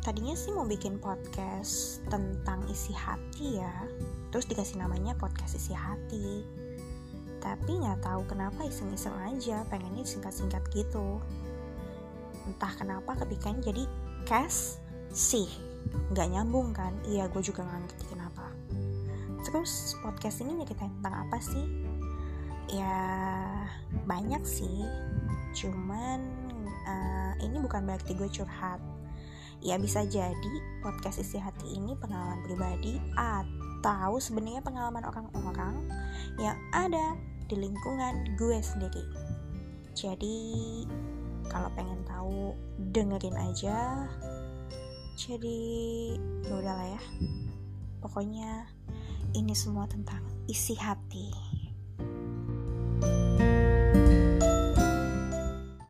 tadinya sih mau bikin podcast tentang isi hati ya. Terus dikasih namanya podcast isi hati. Tapi nggak tahu kenapa iseng-iseng aja pengennya singkat-singkat gitu. Entah kenapa kepikiran jadi cash sih. Nggak nyambung kan? Iya gue juga nggak ngerti kenapa. Terus podcast ini nyeritain tentang apa sih? Ya banyak sih. Cuman uh, ini bukan berarti gue curhat ya bisa jadi podcast isi hati ini pengalaman pribadi atau sebenarnya pengalaman orang-orang yang ada di lingkungan gue sendiri. Jadi kalau pengen tahu dengerin aja. Jadi ya udahlah ya. Pokoknya ini semua tentang isi hati